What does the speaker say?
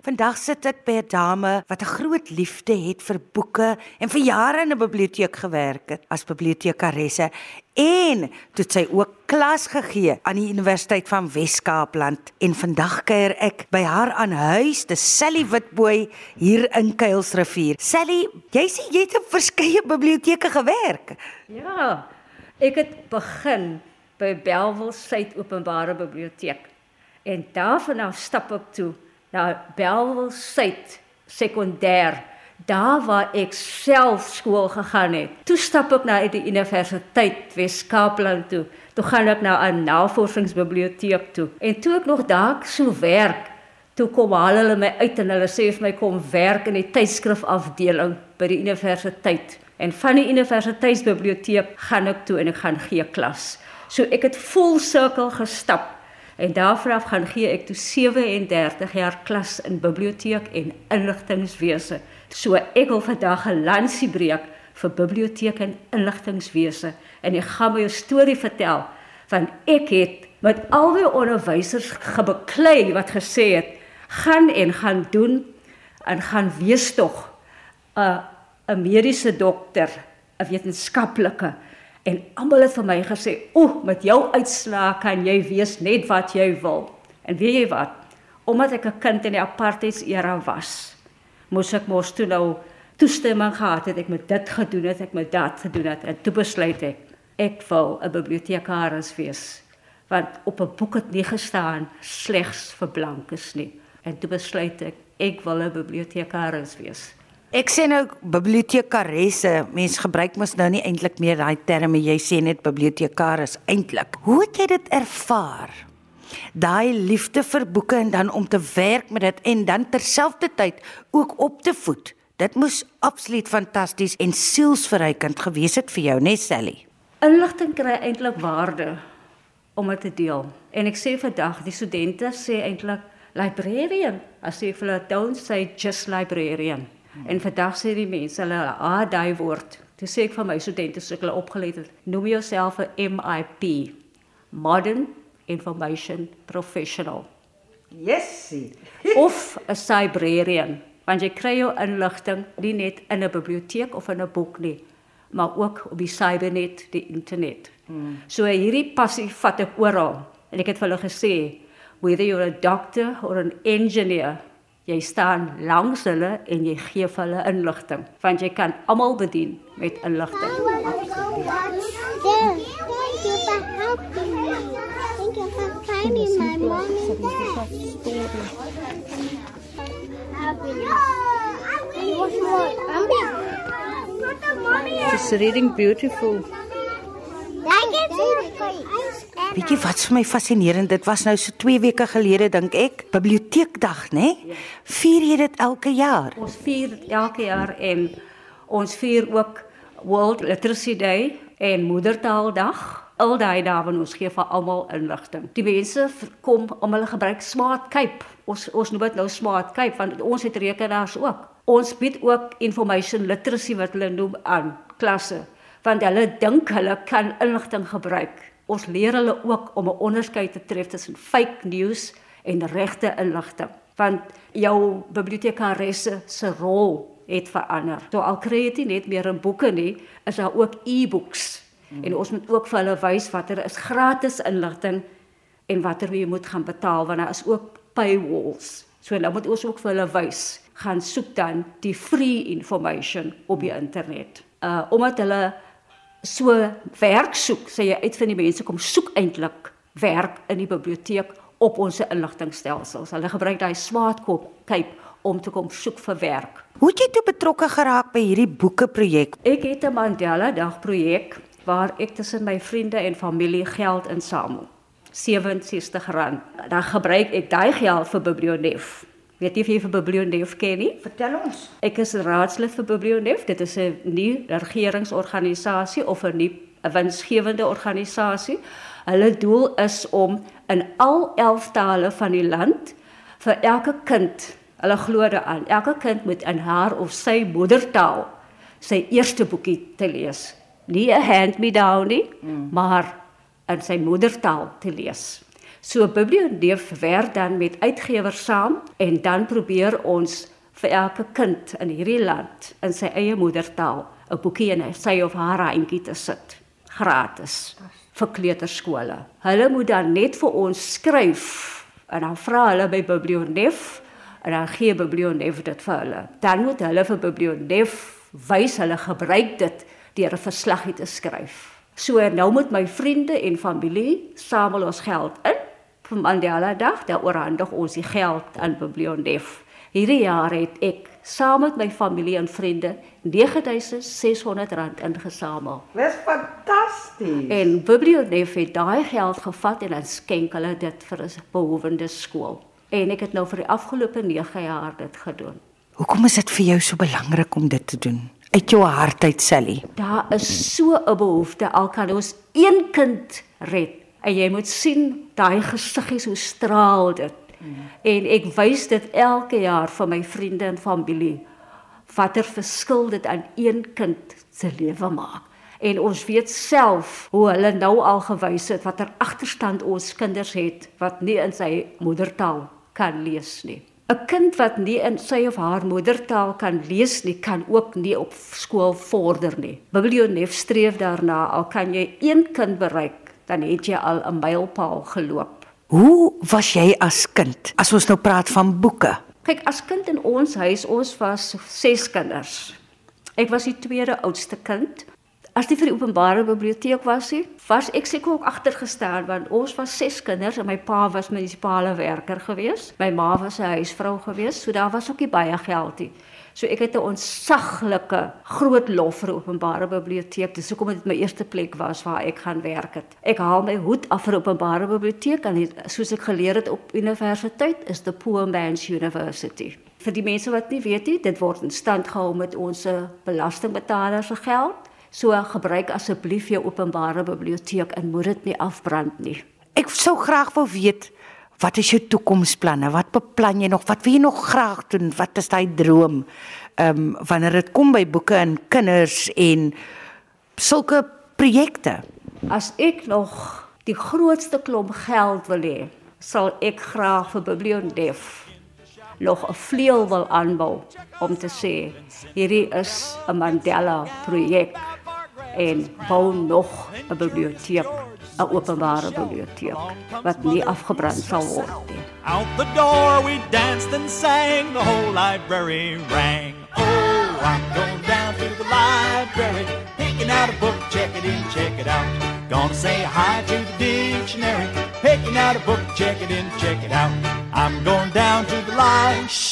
Vandag sit ek by 'n dame wat 'n groot liefde het vir boeke en vir jare in 'n biblioteek gewerk het as bibliotekaresse en toe sy ook klas gegee aan die Universiteit van Wes-Kaapland en vandag kuier ek by haar aan huis, te Sally Witbooi hier in Kuilsrivier. Sally, jy sê jy het op verskeie biblioteke gewerk. Ja, ek het begin by Belwel Suid Openbare Biblioteek en daarvan af stap ek toe na Belwel Suid Sekondêr, daar waar ek self skool gegaan het. Toe stap ek na die Universiteit Wes-Kaapland toe. Toe gaan ek na 'n navorsingsbiblioteek toe. En toe ek nog daar so werk, toe kom hulle my uit en hulle sê vir my kom werk in die tydskrifafdeling by die universiteit. En van die universiteitsbiblioteek gaan ek toe en ek gaan gee klas. So ek het vol sirkel gestap En daarvan gaan gee ek toe 37 jaar klas in biblioteek en inligtingwese. So ek wil vandag 'n lansie breek vir biblioteek en inligtingwese en ek gaan my storie vertel van ek het met al die onderwysers gebeklei wat gesê het gaan en gaan doen en gaan wees tog 'n 'n mediese dokter, 'n wetenskaplike En almal het vir my gesê, "Oeh, met jou uitslae kan jy wees net wat jy wil." En weet jy wat? Omdat ek 'n kind in die apartheidsera was, moes ek mos toe nou toestemming gehad het ek met dit gedoen het, ek met dat gedoen het en toe besluit ek ek wil 'n bibliotekaris wees. Want op 'n boek het nie gestaan slegs vir blankes nie. En toe besluit ek ek wil 'n bibliotekaris wees. Ek sê nou bibliotekaresse, mense gebruik mos nou nie eintlik meer daai terme jy sê net bibliotekaris eintlik. Hoe het jy dit ervaar? Daai liefde vir boeke en dan om te werk met dit en dan terselfdertyd ook op te voed. Dit moes absoluut fantasties en sielsverrykend gewees het vir jou, né Sally? Inligting kry eintlik waarde om dit te deel. En ek sê vandag die studente sê eintlik librarian, as jy vir hulle don't say just librarian. En vandag sê die mense hulle ah daai woord. Toe sê ek vir my studente as ek hulle opgeleid het, noem jouself 'n MIP, Modern Information Professional. Yes. of 'n librarian, want jy kry jou inligting nie net in 'n biblioteek of in 'n boek nie, maar ook op die cybernet, die internet. Hmm. So hierdie passie vat ek oral. En ek het vir hulle gesê, whether you're a doctor or an engineer, Jy staan langs hulle en jy gee vir hulle inligting, want jy kan almal bedien met inligting. She's reading beautiful. Like it? Weet jy wat vir my fascinerend? Dit was nou so 2 weke gelede dink ek, biblioteekdag, né? Nee? Vier jy dit elke jaar? Ons vier elke jaar en ons vier ook World Literacy Day en Moedertaaldag. Al daai dae wanneer ons gee vir almal inligting. Die mense kom om hulle gebruik Smart Cape. Ons ons noem dit nou Smart Cape want ons het rekenaars ook. Ons bied ook information literacy wat hulle noem aan klasse want hulle dink hulle kan inligting gebruik Ons leer hulle ook om 'n onderskeid te tref tussen fake news en regte inligting. Want jou bibliotekaresse se rol het verander. So al kry jy net meer in boeke nie, is daar ook e-books. Hmm. En ons moet ook vir hulle wys watter is gratis inligting en watter jy moet gaan betaal want daar is ook paywalls. So nou moet ons ook vir hulle wys gaan soek dan die free information op die internet. Uh omdat hulle so werk soek, sê jy uit van die mense kom soek eintlik werk in die biblioteek op ons inligtingstelsels. Hulle gebruik daai smartkop kyk om te kom soek vir werk. Hoe het jy toe betrokke geraak by hierdie boeke projek? Ek het 'n Mandela dag projek waar ek tussen my vriende en familie geld insamel. R67. Dan gebruik ek daai geld vir Biblionef. Weet jy of jy vir Biblionef ken nie? Vertel ons. Ek is raadslid vir Biblionef. Dit is 'n nuwe regeringsorganisasie of 'n nuwe 'n winsgewende organisasie. Hulle doel is om in al 11 tale van die land vir elke kind, hulle glo daaraan, elke kind moet in haar of sy moedertaal sy eerste boekie te lees. Nie 'n hand me down nie, mm. maar in sy moedertaal te lees. So biblioteek werk dan met uitgewers saam en dan probeer ons vir elke kind in hierdie land in sy eie moedertaal 'n boekie in sy of haar handjie te sit gratis vir kleuterskole. Hulle moet dan net vir ons skryf en dan vra hulle by biblioteek en dan gee biblioteek dit vir hulle. Dan moet hulle vir biblioteek wys hulle gebruik dit deur 'n verslaggie te skryf. So nou moet my vriende en familie samel ons geld in vir Mandela Dag, dan oorhandig ons die geld aan biblioteek. Hierdie jaar het ek saam met my familie en vriende 9600 rand ingesamel. Dis fantasties. En biblioteek het daai geld gevat en dan skenk hulle dit vir 'n behoewende skool. En ek het nou vir die afgelope 9 jaar dit gedoen. Hoekom is dit vir jou so belangrik om dit te doen? Uit jou hart uit, Sally. Daar is so 'n behoefte al kan ons een kind red. En jy moet sien daai gesiggies hoe straal dit. Mm. En ek wys dit elke jaar vir my vriende en familie watter verskil dit aan een kind se lewe maak. En ons weet self hoe hulle nou al gewys het watter agterstand ons kinders het wat nie in sy moedertaal kan lees nie. 'n Kind wat nie in sy of haar moedertaal kan lees nie, kan ook nie op skool vorder nie. Biblioteek streef daarna al kan jy een kind bereik, dan het jy al 'n mylpaal geloop. Hoe was jy as kind? As ons nou praat van boeke. Kyk, as kind in ons huis, ons was 6 kinders. Ek was die tweede oudste kind. As dit vir die openbare biblioteek was, nie, was ek seker ook agtergestaan want ons was 6 kinders en my pa was munisipale werker gewees. My ma was 'n huisvrou gewees, so daar was ook nie baie geld nie. So ek het 'n ontsaglike groot lof vir openbare biblioteek. Dis hoekom dit my eerste plek was waar ek gaan werk het. Ek haal my hoed af vir openbare biblioteek en soos ek geleer het op universiteit is the poor man's university. Vir die mense wat nie weet nie, dit word in stand gehou met ons belastingbetalers se geld. So gebruik asseblief jou openbare biblioteek en moet dit nie afbrand nie. Ek sou graag wou weet wat is jou toekomsplanne? Wat beplan jy nog? Wat wil jy nog graag doen? Wat is daai droom? Ehm um, wanneer dit kom by boeke en kinders en sulke projekte. As ek nog die grootste klomp geld wil hê, sal ek graag vir biblioteek nog 'n vleuel wil aanbou om te sê hierdie is 'n Mandela projek en bou nog 'n biblioteek 'n openbare biblioteek wat nie afgebrand sal word nie. Out the door we danced and sang, the whole library rang. Oh, I'm going down to the library, picking out a book, check it in, check it out. Gonna say hi to the dictionary, picking out a book, check it in, check it out. I'm going down to the library.